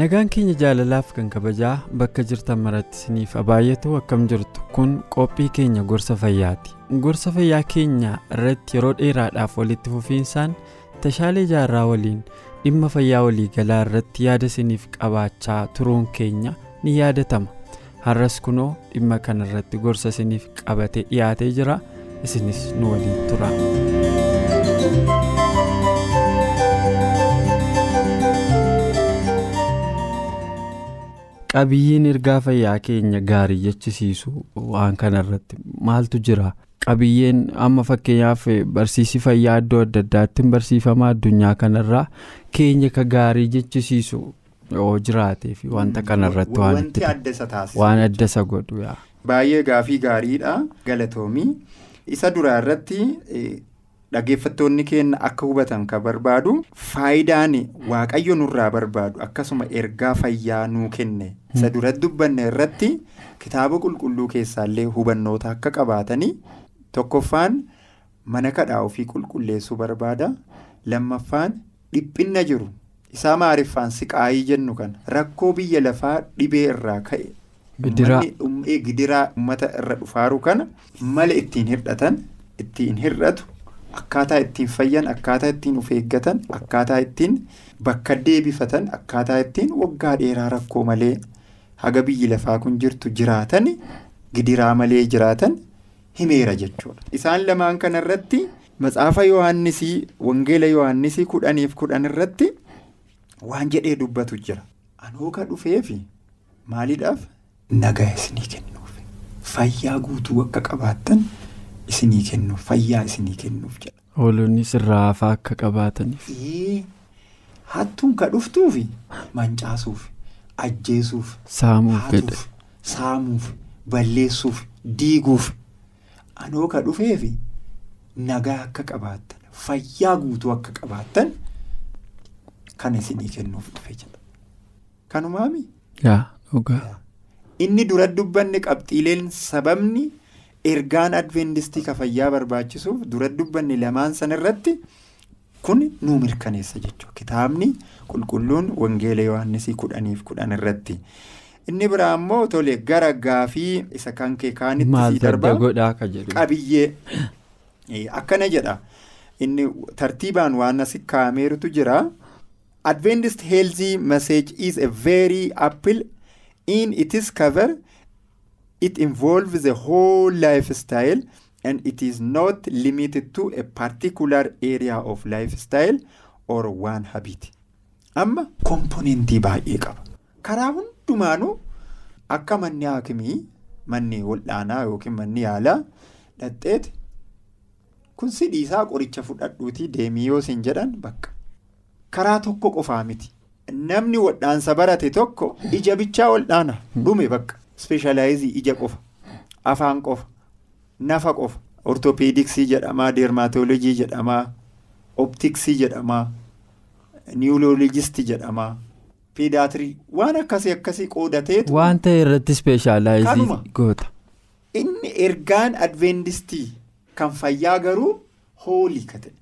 Nagaan keenya jaalalaaf kan kabajaa bakka jirtan maratti isiniif baay'atu akkam jirtu kun qophii keenya gorsa fayyaati. Gorsa fayyaa keenya irratti yeroo dheeraadhaaf walitti fufiinsaan tashaalee jaarraa waliin dhimma fayyaa waliigalaa irratti yaada isiniif qabaachaa turuun keenya ni yaadatama. Har'as kunoo dhimma kana irratti gorsa isiniif qabatee dhiyaatee jira. Isinis nu waliin tura. Qabiyyeen ergaa fayyaa keenya gaarii jechisiisu waan kanarratti maaltu jira? Qabiyyeen amma fakkeenyaaf barsiisi fayyaa iddoo adda addaatti barsiifama addunyaa kanarraa keenya ka gaarii jechisiisu yoo jiraatee fi wanta kanarratti waan adda isa godhu baay'ee gaafii gaariidha galatoomii. Isa duraa irratti. Dhaggeeffattoonni keenya akka hubatan kan barbaadu faayidaan waaqayyo nurraa barbaadu akkasuma ergaa fayyaa nuu kenne isa duratti dubbanne irratti kitaaba qulqulluu keessaallee hubannoota akka qabaatanii tokkoffaan mana kadhaa ofii qulqulleessuu barbaada lammaffaan dhiphinna jiru isaa maariffaan siqaayii jennu kana rakkoo biyya lafaa dhibee irraa ka'e. gidiraa uummata irra dhufaaru kana mala ittiin hir'atan ittiin hir'atu. Akkaataa ittiin fayyan akkaataa ittiin of eeggatan akkaataa ittiin bakka deebifatan akkaataa ittiin waggaa dheeraa rakkoo malee haga biyyi lafaa kun jirtu jiraatan gidiraa malee jiraatan himeera jechuudha. Isaan lamaan kanarratti matsaafa yohannisii wangeela yohannisii kudhaniif kudhan irratti waan jedhee dubbatu jira. Anooka dhufeefi maaliidhaaf nagaa isinii kennuuf fayyaa guutuu akka qabaattan. Isinii kennuuf fayyaa isinii kennuuf jedha. Hoolonni sirraa hafaa akka qabaataniif. Hattuun ka dhuftuufi mancaasuuf ajjeesuuf. Saamuuf jedhe. Saamuuf balleessuuf diiguuf anoo ka dhufeefi nagaa akka qabaattan fayyaa guutuu akka qabaattan kan isinii kennuuf dhufe jedha. Kanumaami. Yaa dhugaa. Inni dura dubbanne qabxiileen sababni. Ergaan adventistii ka fayyaa barbaachisuuf dura dubbanne lamaan san irratti kun nuu mirkaneessa jechuudha kitaabni qulqulluun wangeela yohannisii kudhaniif kudhan irratti. Inni biraa immoo tole gara gaafii isa kan kee kaanitti sii darba qabiyyee. Akkana jedha. Inni tartiibaan waan asi kaa'ameerutu jira. Adventist healthy message is a very apple in its cover. It involves the whole lifestyle and it is not limited to a particular area of lifestyle or one habit. Amma komponentii baay'ee qaba. Karaa hundumaanuu akka manni haakimii manni wal'aanaa yookiin manni yaalaa dhadheeti kun sidhiisaa qoricha fudhadhuutii deemii yoo isin jedhan bakka. Karaa tokko qofaa miti. Namni wal'aansa barate tokko ija bichaa wal'aana dhume bakka. Ispeeshalaayizii ija qofa afaan qofa nafa qofa ortopeediksii jedhamaa deermaatoolojii jedhamaa optiksii jedhamaa niwuloolojistii jedhamaa peedaatirii waan akkasii akkasii qoodateetu. Waan ta'e irratti ispeeshaalaayizii goota. Inni ergaan adventistii kan fayyaa garuu hoolii ka ta'e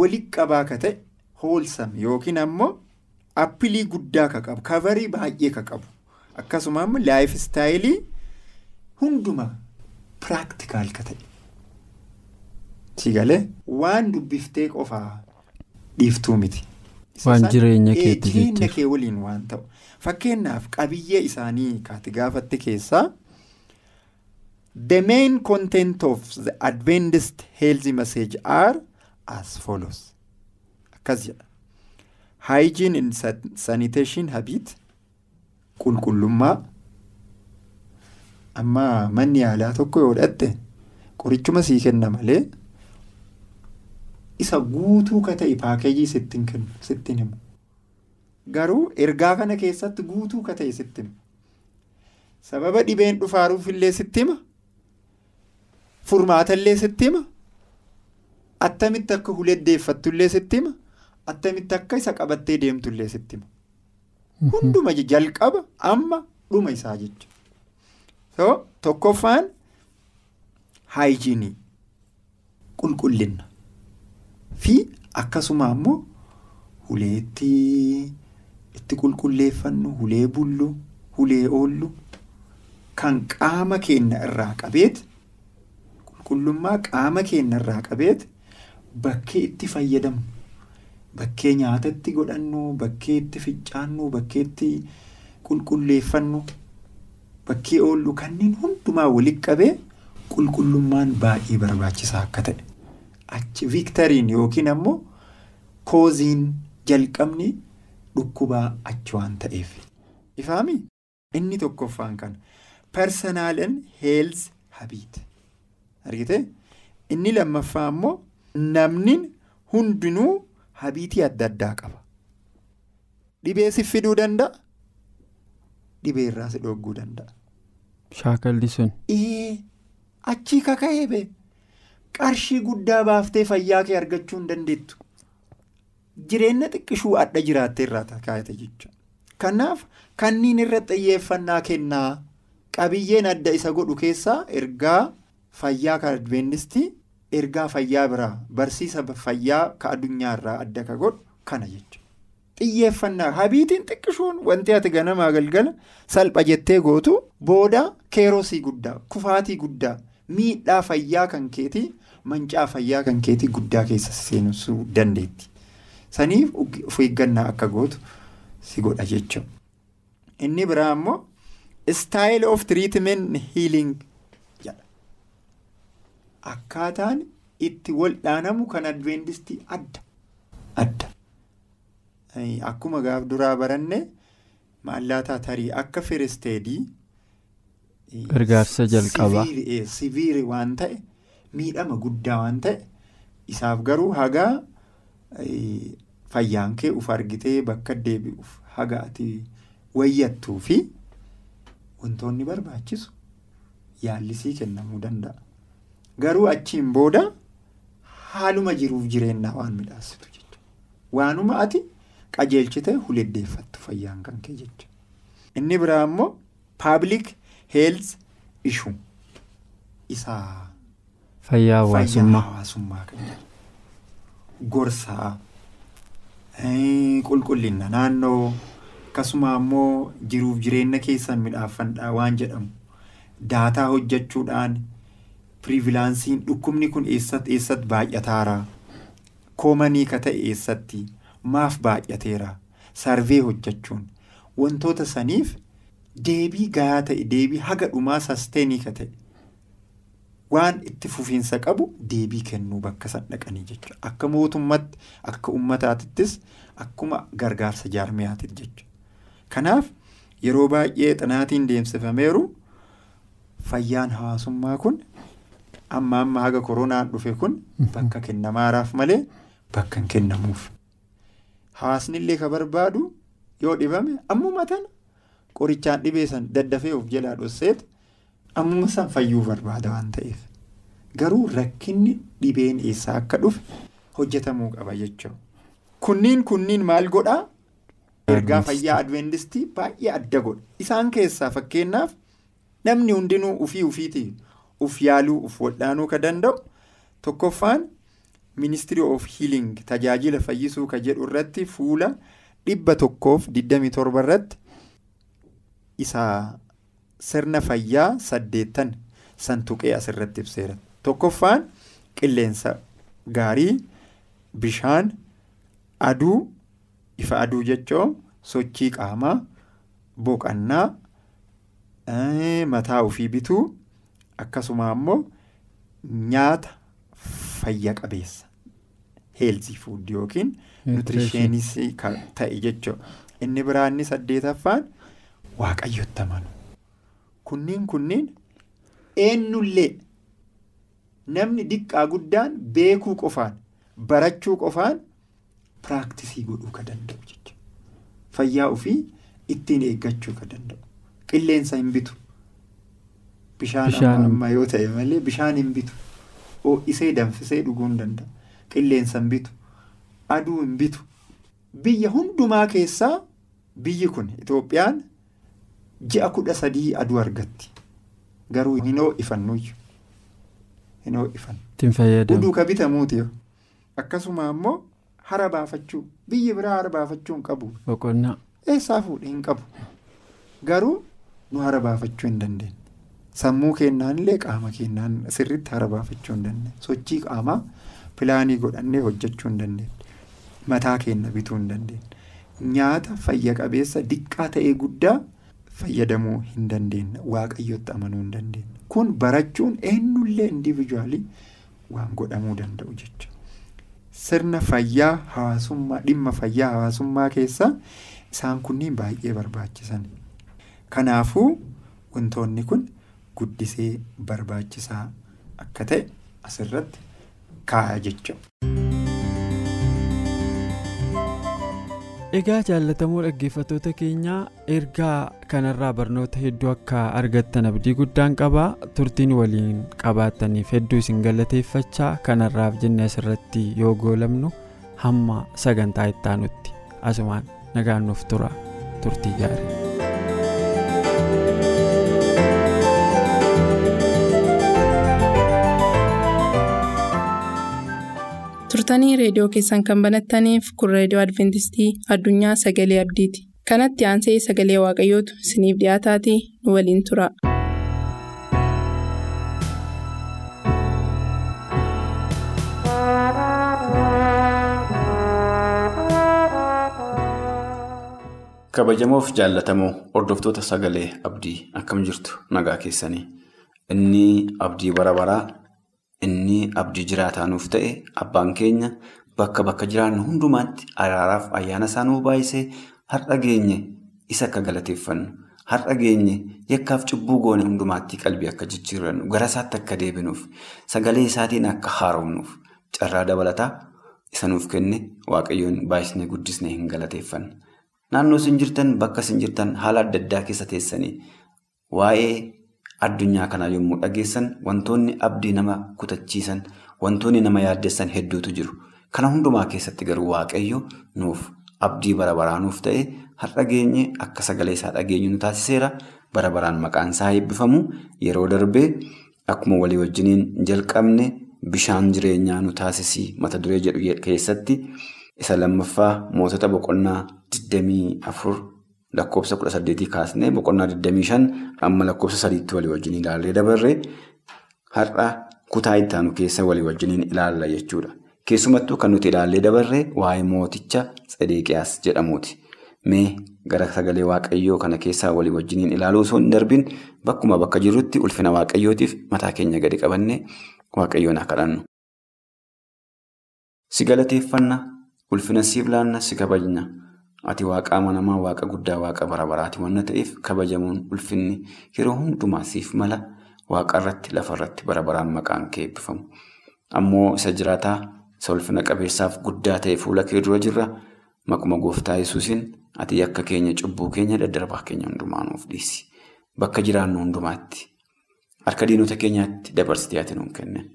walitti qabaa ka ta'e hoolsam yookiin ammoo appilii guddaa ka qabu kavarii baay'ee ka qabu. Akkasuma immoo laayif istaayilii hunduma piraktikaal ka ta'e. Sigalee waan dubbiftee qofaa dhiiftuu miti. Waan jireenya keetti jechuudha. kee waliin waan ta'u. Fakkeenyaaf qabiyyee isaanii kaati gaafatte keessaa the main content of the adventist health message are as follows akkas jedha hygiene and sanitation habit qulqullummaa. Amma manni yaalaa tokko yoo dhatte qorichuma sii kenna malee isa guutuu ka ta'e paakeejii sittiin kennu sittiin himu. Garuu ergaa kana keessatti guutuu ka ta'e sitti hima sababa dhibeen dhufaaruuf illee sitti hima? Furmaatallee sitti hima? Attamitti akka huleddeeffattu illee sitti hima? Attamitti akka isa qabattee deemtu illee sitti hima hunduma jalqaba amma dhuma isaa so tokkoffaan haayijiinii qulqullina fi akkasuma ammoo huleetti itti qulqulleeffannu hulee bullu hulee oollu kan qaama keenya irraa qabeet qulqullummaa qaama keenya irraa qabeet bakkee itti fayyadamnu bakkee nyaatatti godhannu bakkee itti ficcaannu bakkee itti qulqulleeffannu bakkee oollu kanneen hundumaa walitti qabee qulqullummaan baay'ee barbaachisaa akka ta'e. Achi viiktariin yookiin ammoo kooziin jalqabni dhukkubaa achi waan ta'eef. Ifaami inni tokkoffaan kana personaalan heels habiit argite? Inni lammaffaa ammoo namni hundinuu habiitii adda addaa qaba dhibee si fiduu danda'a dhibee irraa si dhogguu danda'a. Shaakalli sun. achii kaka'ee bee qarshii guddaa baaftee fayyaa kee argachuu hin dandeettu. Jireenya xiqqishuu adda jiraattee irraa kaayate jechuudha. Kanaaf kanniin irratti xiyyeeffannaa kennaa qabiyyeen adda isa godhu keessaa ergaa fayyaa kan adventistii ergaa fayyaa biraa barsiisa fayyaa ka addunyaa irraa adda ka godhu kana jechuudha. Xiyyeeffannaa habiitiin xiqqishuun wanti ati ganamaa galgala salpha jettee gootu booda keerosii guddaa kufaatii guddaa miidhaa fayyaa kan keetii mancaa fayyaa kan keetii guddaa keessa seenuu dandeetti. Saniif of eeggannaa akka gootu si godha jechuudha. Inni biraa immoo style of healing jedha. Akkaataan itti wal'aanamu kan adventistii adda adda. Akkuma gaaf duraa baranne maallaataa tarii akka firisteedii. Gargaarsa jalqabaa. Siviiri waan ta'e miidhama guddaa waan ta'e isaaf garuu hagaa fayyaan kee uf argitee bakka deebi'uuf haga ati wayyattuu fi wantoonni barbaachisu yaallisii kennamuu danda'a. Garuu achiin booda haaluma jiruuf jireenyaa waan midhaasitu jechuudha. Waanuma ati qajeelchitee huleddeeffattu fayyaan kan kee jechuudha. Inni biraa immoo paabliik heels ishuu isaa Fayyaa hawaasummaa. kan gorsaa qulqullina naannoo akkasuma ammoo jiruuf jireenya keessan midhaafannaa waan jedhamu daataa hojjechuudhaan pirivilaansiin dhukkubni kun eessatti eessatti baay'ataara? Koomanii ka ta'e eessatti? Maaf baay'ateera? Sarvee hojjechuun wantoota saniif deebii gahaa ta'e deebii haga dhumaa sasteenii ka ta'e. Waan itti fufiinsa qabu deebii kennuu bakka san dhaqanii jechuudha. Akka mootummaatti akka uummataatittis akkuma gargaarsa jaarmiyaatiif jechuudha. Kanaaf yeroo baay'ee xinaatiin deemsifameeru fayyaan hawaasummaa kun amma amma haga koronaan dhufe kun bakka kennamaaraaf malee bakka hin kennamuuf hawaasni illee ka barbaadu yoo dhibame ammuma tana qorichaan dhibee san daddafee of jalaa dhosseet ammuma san fayyuu barbaada waan ta'eef garuu rakkinni dhibeen eessaa akka dhufe hojjetamuu qaba jechuudha. Kunniin kunniin maal godhaa? Ergaa fayyaa adventistii baay'ee adda godha. Isaan keessaa fakkeenyaaf namni hundinuu ufii ufiitii uf yaaluu uf wal'aanuu ka danda'u tokkoffaan ministry of healing tajaajila fayyisuu ka jedhu irratti fuula dhibba tokkoof 27 irratti isaa sirna fayyaa saddeettan san tuqee asirratti ibseera. Tokkoffaan qilleensa gaarii bishaan aduu ifa aduu jechuun sochii qaamaa boqannaa mataa ofii bituu akkasuma ammoo nyaata fayya qabeessa heelzii fuud yookiin nutirisheenis ta'e jechuudha. Inni biraanni saddeetaffaan waaqayyotti amanu. Kunniin kunniin eenyullee namni diqqaa guddaan beekuu qofaan barachuu qofaan piraaktisii godhuu ka danda'u jechuudha. Fayyaa ofii ittiin eeggachuu ka danda'u. Qilleensa hin bitu. Bishaan amma yoo ta'e malee bishaan hin bitu. Ho'isee danfisee dhuguu hin danda'a. Qilleensa hin bitu. Aduu hin bitu. Biyya hundumaa keessaa biyyi kun Itoophiyaan ji'a kudha sadii aduu argatti. Garuu hin ho'ifannuyyuu. Hin ho'ifannu. Ittiin fayyadamu. Uduu ka bitamuuti akkasuma ammoo hara baafachuu biyyi biraa hara baafachuu hin qabu. Boqonnaa. Eessaa fuudhee hin qabu. Garuu nu hara baafachuu hin dandeenye. Sammuu keenyaan illee qaama keenyaan sirriitti hara baafachuu hin dandeenye. Sochii qaamaa pilaanii godhannee hojjechuu hin dandeenye. Mataa keenya bituu hin dandeenye. Nyaata fayya qabeessa diqqaa ta'ee guddaa fayyadamuu hin dandeenye. Waaqayyotti amanuu hin dandeenye. Kun barachuun eenyullee indivijuwaalii waan godhamuu danda'u jechuudha. Sirna fayyaa hawaasummaa dhimma fayyaa hawaasummaa keessaa isaan kunniin baay'ee barbaachisan. Kanaafuu wantoonni kun guddisee barbaachisaa akka ta'e asirratti kaa'a jechuudha. Egaa jaallatamoo dhaggeeffattoota keenyaa ergaa kanarraa barnoota hedduu akka argattan abdii guddaan qabaa turtiin waliin qabaattaniif hedduu isin galateeffachaa kanarraaf jenne asirratti yoo goolabnu hamma sagantaa ittaanutti asumaan nagaan nuuf tura turtii gaarii. Turtanii reediyoo keessan kan banattaniif kun reediyoo adventistii addunyaa sagalee abdiiti kanatti aansee sagalee waaqayyootu isiniif dhiyaataatii nu waliin tura. kabajamoof jaallatamoo hordoftoota sagalee abdii akkam jirtu nagaa keessanii inni abdii bara baraa. Inni abdii jiraataa nuuf ta'e abbaan keenya bakka bakka jiraannu hundumaatti araaraaf ayyaana isaa nuuf baay'isee har'a geenye isa akka galateeffannu har'a geenye yakkaaf cubbuu goone hundumaatti qalbii akka jijjiirannu gara isaatti akka deebinuuf sagalee isaatiin akka haaromnuuf carraa dabalataa isa nuuf kenne waaqayyoon baay'isnee guddisnee hin galateeffanna. Naannoo isin jirtan bakka isin jirtan haala adda addaa keessa teessanii waa'ee. Addunyaa kanaa yommuu dhageessan wantoonni abdii nama kutachiisan wantoonni nama yaaddessan hedduutu jiru. Kana hundumaa keessatti garuu waaqayyo nuuf abdii bara baraa nuuf ta'e har'a geenye akka sagalee isaa dhageenyu nu taasiseera. Bara baraan maqaan isaa eebbifamu yeroo darbee akkuma walii wajjiniin jalqabne bishaan jireenyaa nu taasisii mata duree jedhu keessatti isa lammaffaa mootota boqonnaa 24. Lakkoofsa kudha saddeetii kaasnee boqonnaa 25 amma lakkoofsa sadiitti walii wajjin ilaallee dabarree har'a kutaa ittaanu keessa walii wajjiniin ilaalla jechuudha. Keessumattuu kan nuti ilaallee dabarree waa'ee mooticha Tsedeeqiyaas jedhamuuti. Mee gara sagalee waaqayyoo kana keessaa walii wajjiniin ilaaluu osoo hin darbin bakkuma bakka jirrutti ulfina waaqayyootiif mataa keenya gadi qabannee waaqayyoon haa kadhannu. Si galateeffanna ulfina siif laanna si kabajna. Ati waaqa amanamaa waaqa guddaa waaqa bara baraati waan ta'eef kabajamuun ulfinni yeroo hundumaa siif mala waaqa irratti lafa irratti bara baraan maqaan kee eebbifamu. Ammoo isa jiraataa isa ulfina qabeessaaf guddaa ta'e fuula kee dura jirra maquma gooftaa yesuusin ati akka keenya cubbuu keenya daddarbaa keenya hundumaa nuuf dhiisi. Bakka jiraannu hundumaatti harka diinota keenyaatti dabarsitee ati nuun kennan.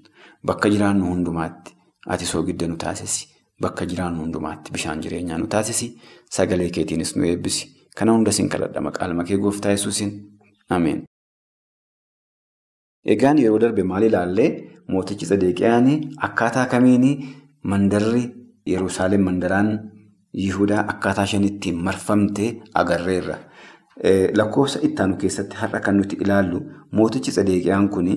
Bakka jiraannu hundumaatti ati soogidda nu taasisi. Bakka jiraannu hundumaatti bishaan jireenyaa nu taasisi. Sagalee keetiinis nu eebbisi. Kana hunda siin kadhadha maqaa makee gooftaa yesuusin. Ameen. Egaan yeroo darbe maal ilaallee mootichi Tsedeqiyaan akkaataa kamiin mandarri Yerusaalem mandaraan Yihudaa akkaataa isheen ittiin marfamtee agarreerra. Lakkoofsa ittaanu keessatti har'a kan nuti ilaallu mootichi Tsedeqiyaan kun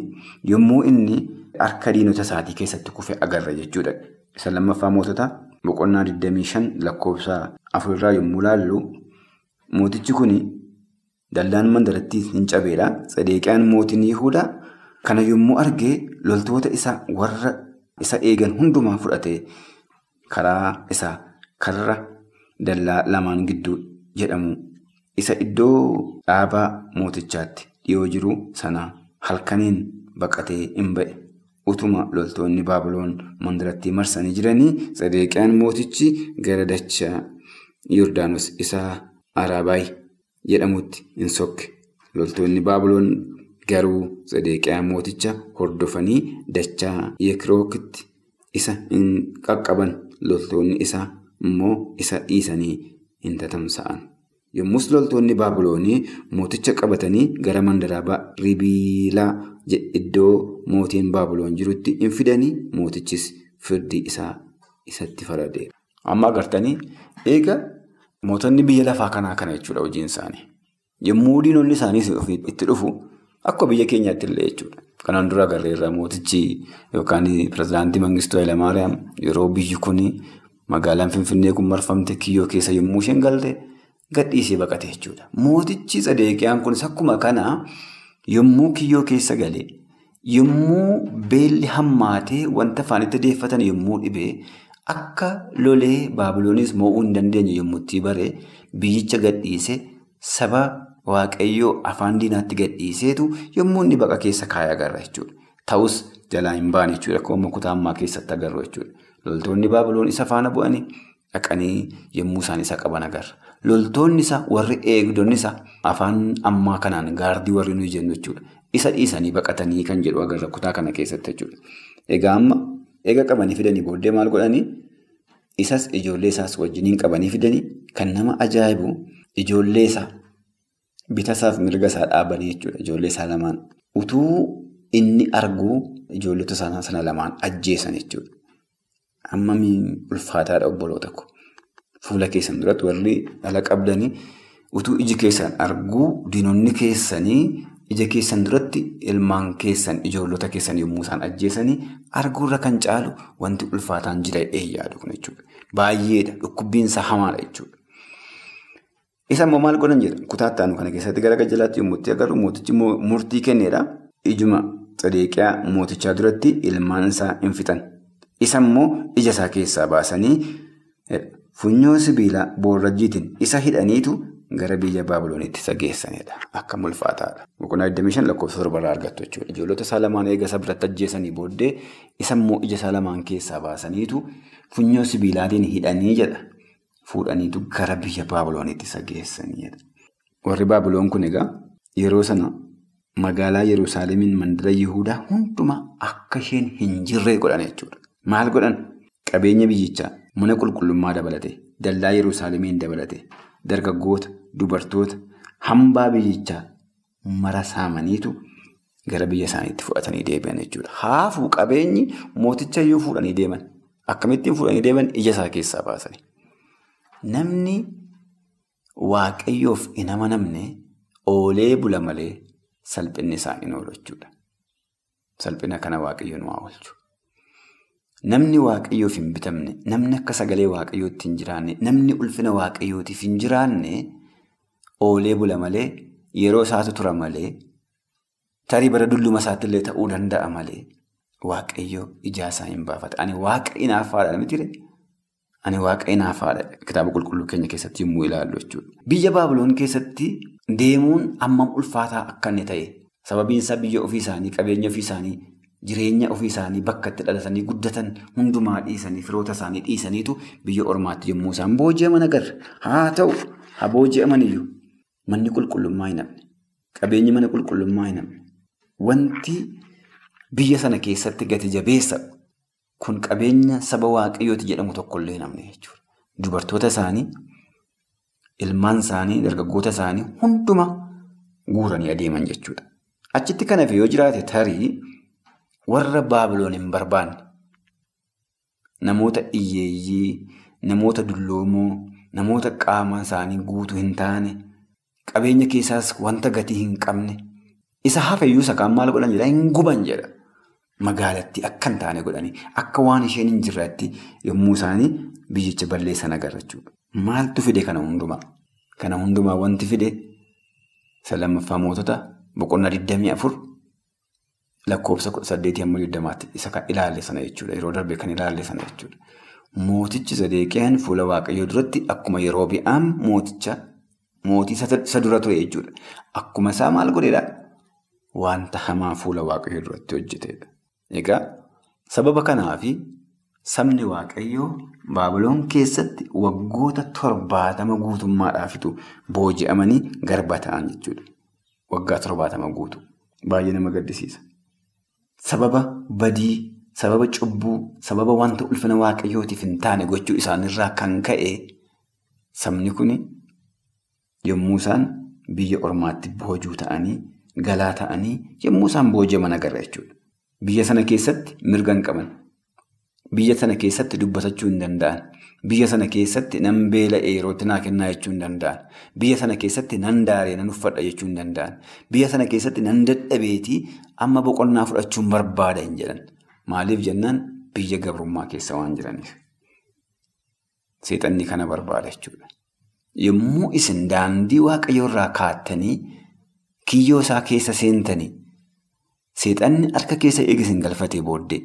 yommuu inni harka diinota isaatii keessatti kufe agarra jechuudha. Isa lammaffaa mootota boqonnaa 25 lakkoofsa afurirraa yommuu ilaallu mootichi kun dallaan mandarattii hin cabeedha. Tsedeqiyaan mootiin Yihudaa Kana yommuu argee loltoota isaa warra isa eegan hundumaa fudhatee karaa isaa karra dallaa lamaan gidduu jedhamu isa iddoo dhaabaa mootichaatti dhiyoo jiru sana halkaniin baqatee hin ba'e. Utuma loltoonni Baabiloon mandaratti marsanii jiranii Sedeqiyaan mootichi gara dachaa Yordaanos isa Araabaay jedhamutti hin sokke. Loltoonni Baabiloon garuu Sedeqiyaa mooticha hordofanii dachaa Yekirookitti isa hin qaqqaban. Loltoonni isaa immoo isa dhiisanii hin tatamsa'an. Yommus loltoonni Baabiloonii mooticha qabatanii gara mandaraa Ribiilaa iddoo mootiin Baabiloon jirutti hin fidanii mootichis firdii isaa isatti faradeera. Amma agartanii eega mootonni biyya lafaa kanaa kana jechuudha hojiin isaanii. Yommuu diinonni isaanii itti dhufu akka biyya keenyaatti illee jechuudha. Kanaan dura agarreerra mootichi yookaan pirezidaantii Mangistuu Hayilamaariyaam yeroo biyyi kun magaalaan Finfinnee kun marfamte kiyyoo keessa yommuu isheen galte gadhiisee baqate jechuudha. Mootichi Sadeeqiyaan kunis akkuma kanaa yommuu kiyyoo keessa galee yommuu beelli hammaatee wanta afaanitti deeffatan yommuu dhibee akka lolee Baabiloonis mo'uu hin dandeenye yommuu itti bare biyyicha gadhiise saba waaqayyoo afaan diinaatti gadhiiseetu yommuu inni baqa keessa kaayee agarra jechuudha. Ta'us jalaa hin baane jechuudha. Akkuma kutaa ammaa keessatti agarru jechuudha. Loltoonni Baabiloon isa faana bu'anii dhaqanii yommuu isaan isa qaban agarra. Loltoonni isaa warri eegdonni isaa afaan ammaa kanaan gaardii warri nuyi jennu jechuudha. Isa dhiisanii baqatanii kan jedhu agarra kutaa kana keessatti jechuudha. Egaa amma eega qabanii fidanii booddee maal godhanii isas ijoollee isaas wajjiniin qabanii fidanii kan nama ajaa'ibu ijoollee isaa bitasaaf mirga isaa dhaabanii jechuudha. Ijoollee isaa lamaan utuu inni arguu ijoollota sana lamaan ajjeesan jechuudha. Amma ulfaataadha obboloota ko. Fuula keessan duratti warri dhala qabdanii utuu iji keessan arguu diinonni keessanii ija keessan duratti ilmaan keessan ijoollota keessan yommuu isaan ajjeesanii arguurra kan caalu wanti ulfaataan jira yaadu kun jechuudha. Baay'eedha. Dhukkubbiinsa hamaadha jechuudha. Isa immoo maal godhan jedha kutaatti aanu kana keessatti gara gajjalaatti yommuu itti agarru mootichi murtii kenneedha. Ijuma Sadeeqiyaa mootichaa duratti ilmaan isaa hin fixan. Isa immoo ija isaa keessaa baasanii funyoo sibiilaa boorrajjiitiin isa hidhaniitu gara biyya Baabiloonitti isa geessanidha. Akka ulfaataadha. Boqonnaa 25 lakkoofsa torbarraa argattu jechuudha. Ijoollota isaa lamaan eega isa biratti ajjeesanii booddee isa immoo ija isaa lamaan keessaa baasaniitu funyoo sibiilaatiin hidhanii jedha. Fuudhaniitu gara biyya Baabiloonitti isa geessanidha. Warri Baabiloon kun egaa yeroo sana magaalaa Yerusaalemiin mandara Yihudaa hundumaa akka isheen hin jirre godhan jechuudha. Maal godhan? Qabeenya biyyichaa mana qulqullummaa dabalate, dallaa Yerusaalemiin dabalate, dargaggoota, dubartoota, hambaa biyyichaa mara saamaniitu gara biyya isaaniitti fudhatanii deebi'an jechuudha. Haafuu qabeenyi mooticha iyyuu fuudhanii deeman. Akkamittiin fuudhanii deeman ija isaa keessaa baasani. Namni waaqayyoof hin amanamne oolee bula malee salphinni isaa hin oolu jechuudha. Salphina kana waaqayyo nu haa oolchu. Namni waaqayyoof hin bitamne, namni akka sagalee waaqayyootti hin jiraanne, namni ulfina waaqayyootiif hin jiraanne oolee bula malee, yeroo isaatu tura malee, tarii bara dulluma isaatti illee ta'uu danda'a malee, waaqayyo ijaa isaa hin baafata. Ani waaqa inaaffaadha miti Ani waaqa inaaffaadha kitaaba qulqulluu keenya keessatti yommuu ilaallu jechuudha. Biyya Baabiloon keessatti deemuun hammam ulfaataa akka inni ta'e sababiin isaa biyya ofii isaanii, qabeenya ofii isaanii, jireenya ofii isaanii bakka itti dhalatanii guddatan hundumaa dhiisanii firoota isaanii dhiisaniitu biyya ormaatti yommuu isaan booji'aman agarra. Haa ta'u haa booji'aman iyyuu manni qulqullummaa hin hafne, qabeenyi mana qulqullummaa hin hafne, wanti biyya sana keessatti gati jabeessa kun qabeenya saba waaqayyooti jedhamu tokkollee hin hafne jechuudha. Dubartoota isaanii, ilmaan isaanii, dargaggoota isaanii hundumaa guuranii adeeman jechuudha. Achitti kan hafe yoo jiraate tarii warra Baabiloon hin barbaanne namoota iyyeeyyii, namoota dulloomoo, namoota qaama isaanii guutuu hin taane, qabeenya keessaas wanta gatii hin qabne, isa hafeyyuu sakaan maal godhan jedha hin guban jedha. Magaalattii akka hin taane godhanii akka waan isheen hin jirreetti yommuu isaanii biyyicha balleessan agarra jechuudha. Maaltu fide kana hundumaa? Kana hundumaa wanti fide isa lammaffaa mootota boqonnaa 24 lakkoofsa saddeetii hamma digdamaatti isa kan ilaalle sana jechuudha. Yeroo darbe kan ilaalle sana jechuudha. Mootichi Zedeqiyaan fuula Waaqayyoo duratti akkuma yeroo bi'aam mooticha mootii isa dura ture jechuudha. Akkuma isaa maal godheedhaa? Wanta hamaa fuula Waaqayyoo duratti hojjeteedha. Egaa sababa kanaafi sabni Waaqayyoo Baabiloon keessatti waggoota torbaatama guutummaadhaafitu booji'amanii garba ta'an jechuudha. Waggaa torbaatama guutu. Baay'ee nama gaddisiisa. Sababa badii, sababa cubbuu, sababa wanta ulfina waaqayyootiif hin taane gochuu isaaniirraa kan ka'e sabni kun yommuu isaan biyya ormaatti boojuu ta'anii, galaa ta'anii yommuu isaan booji'aman agarra jechuudha. Biyya sana keessatti mirga hin. Biyya sana keessatti dubbatachuu hin danda'an. Biyya sana keessatti nan beela'ee yerootti naa kennaa jechuu hin danda'an. Biyya sana keessatti nan daaree nan uffadha jechuu hin danda'an. Biyya sana keessatti nan dadhabeetii amma boqonnaa fudhachuun barbaada hin jedhan. Maaliif jennaan biyya gabrummaa keessa waan jiraniif. Seexanni kana barbaada jechuudha. Yommuu isin daandii waaqayyoo irraa kaattanii kiyyoo isaa keessa seentanii seexanni harka keessa eegisin galfatee booddee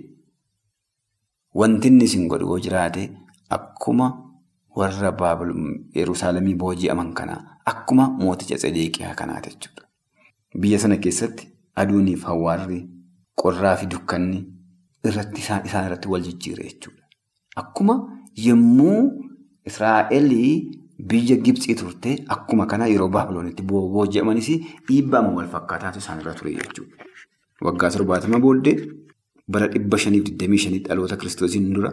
wanti inni isin godhu yoo jiraate akkuma warra Yerusaalemii booji'aman kanaa akkuma mooticha Tsedeeqiyaa kanaati jechuudha. Biyya sana keessatti aduuniif hawwaarri qorraa fi dukkanni irratti isaan irratti wal jijjiire jechuudha. Akkuma yommuu Israa'el biyya Gibxii turte akkuma kana yeroo Baabiloonitti booji'amanis dhiibbaa wal fakkaataatu isaanirra ture jechuudha. Waggaa torbaatama booddee bara dhibba shaniif digdamii shanii dhaloota kiristoosiin dura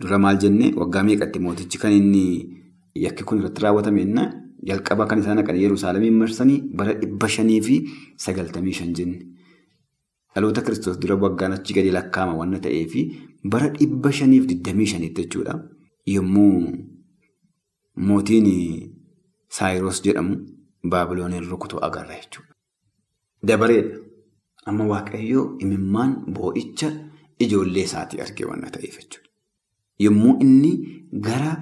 dura maal jennee waggaa meeqatti mootichi kan inni yakki kun irratti raawwatame innaa jalqaba kan isaan dhaqan Yerusaalemiin marsanii bara dhibba shanii fi sagaltamii shan jenne. Dhaloota kiristoos dura waggaan achi gadi lakkaa'ama waan ta'eef bara dhibba shaniif digdamii shaniitti jechuudha. Yommuu mootiin Saayiroos jedhamu Baabilooniin rukutu agarra jechuudha. Dabareedha. Amma Waaqayyoo imimmaan boo'icha ijoollee isaatii argee waan ta'eef jechuudha. Yommuu inni gara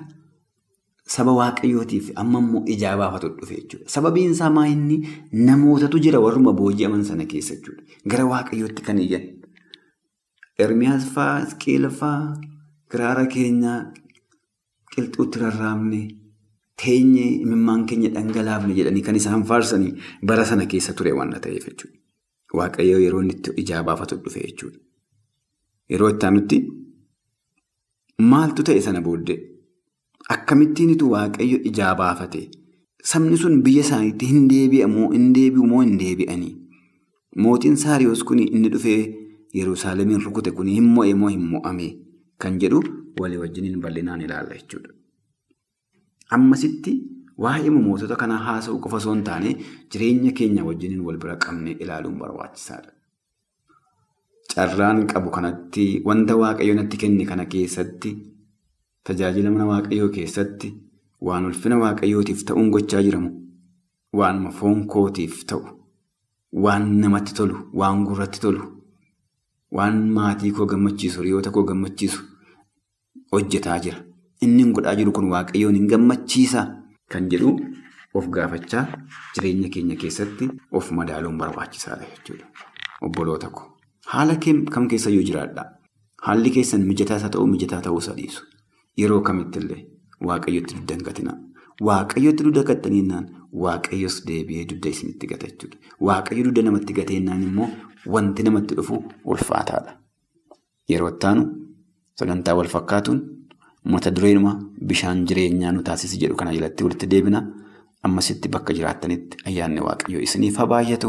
saba Waaqayyootiif amma immoo ijaa baafatu dhufe jechuudha. Sababiin isaa maa inni namootatu jira warruma booji'aman sana keessa jechuudha. Gara Waaqayyootti kan iyyan. Ermiyaas fa'aa, Isqeel fa'aa, kiraara keenyaa qilxuutti rarraafne, teenyee imimmaan keenya dhangalaafne jedhanii kan isaan faarsanii bara sana keessa ture waan ta'eef jechuudha. Waaqayyoo yeroo itti ijaa baafatu dhufe jechuudha. Yeroo itti aanutti maaltu ta'e sana booddee akkamittiinitu waaqayyo ijaa baafate sabni sun biyya isaaniitti hin deebi'amoo hin deebi'u moo hin deebi'anii mootiin saariyoos kun inni dhufee yerusaalemiin rukute kun hin mo'e hin mo'ame kan jedhu walii wajjiniin bal'inaan ilaalla jechuudha. Ammasitti waa'ee mootota kanaa haasa'u qofa osoo hin taane jireenya keenya wajjiniin wal bira qabnee ilaaluun barbaachisaadha. Carraan qabu kanatti wanta waaqayyo natti kenne kana keessatti tajaajila mana waaqayyoo keessatti waan ulfina waaqayyootiif ta'uun gochaa jiramu waanuma foon kootiif ta'u waan namatti tolu waan gurratti tolu waan maatii koo gammachiisu hiriyoota koo gammachiisu hojjetaa jira. Inni godhaa jiru kun waaqayyoon hin gammachiisa kan jedhu of gaafachaa jireenya keenya keessatti of madaaluun barbaachisaadha jechuudha. Obboloota ko haala kam keessa yoo jiraadha haalli keessan mijataa isa ta'u mijataa ta'uu isa dhiisu yeroo kamittillee waaqayyotti dudda hin gatina. Waaqayyotti dudda gattaniinnaan waaqayyos deebi'ee dudda isinitti gata jechuudha. Waaqayyo dudda namatti gateennaan immoo wanti namatti dhufu ulfaataadha. Yeroo ittaanu sagantaa wal fakkaatuun mata dureenuma bishaan jireenyaa nu taasisi jedhu kana jalatti walitti deebina. Ammasitti bakka jiraattanitti ayyaanni waaqayyoo isiniif haa baay'atu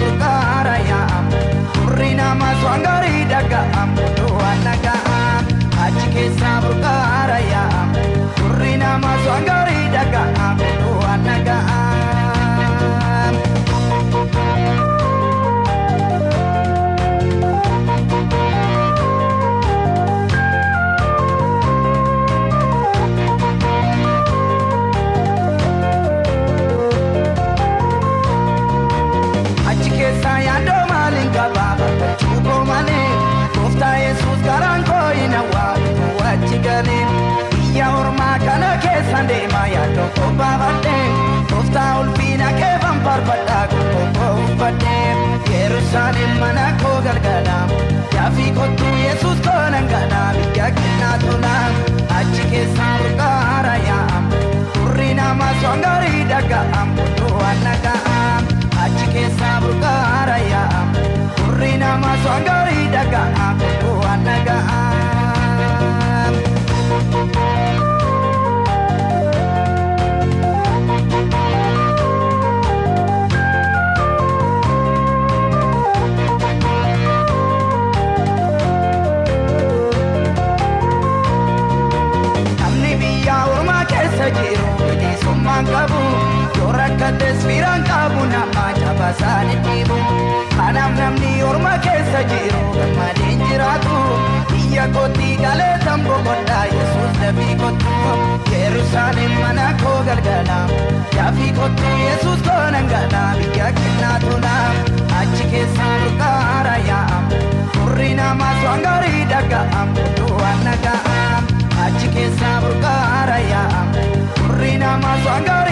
verdad. Sangha kottu yesus toonan gadhaa biyya kennaa tola achi keessaa murtaara yaa'amu furrii namaas waan gaarii dhaga'amu duwwaan naga'amu achi keessaa murtaara yaa'amu furrii namaas waan gaarii.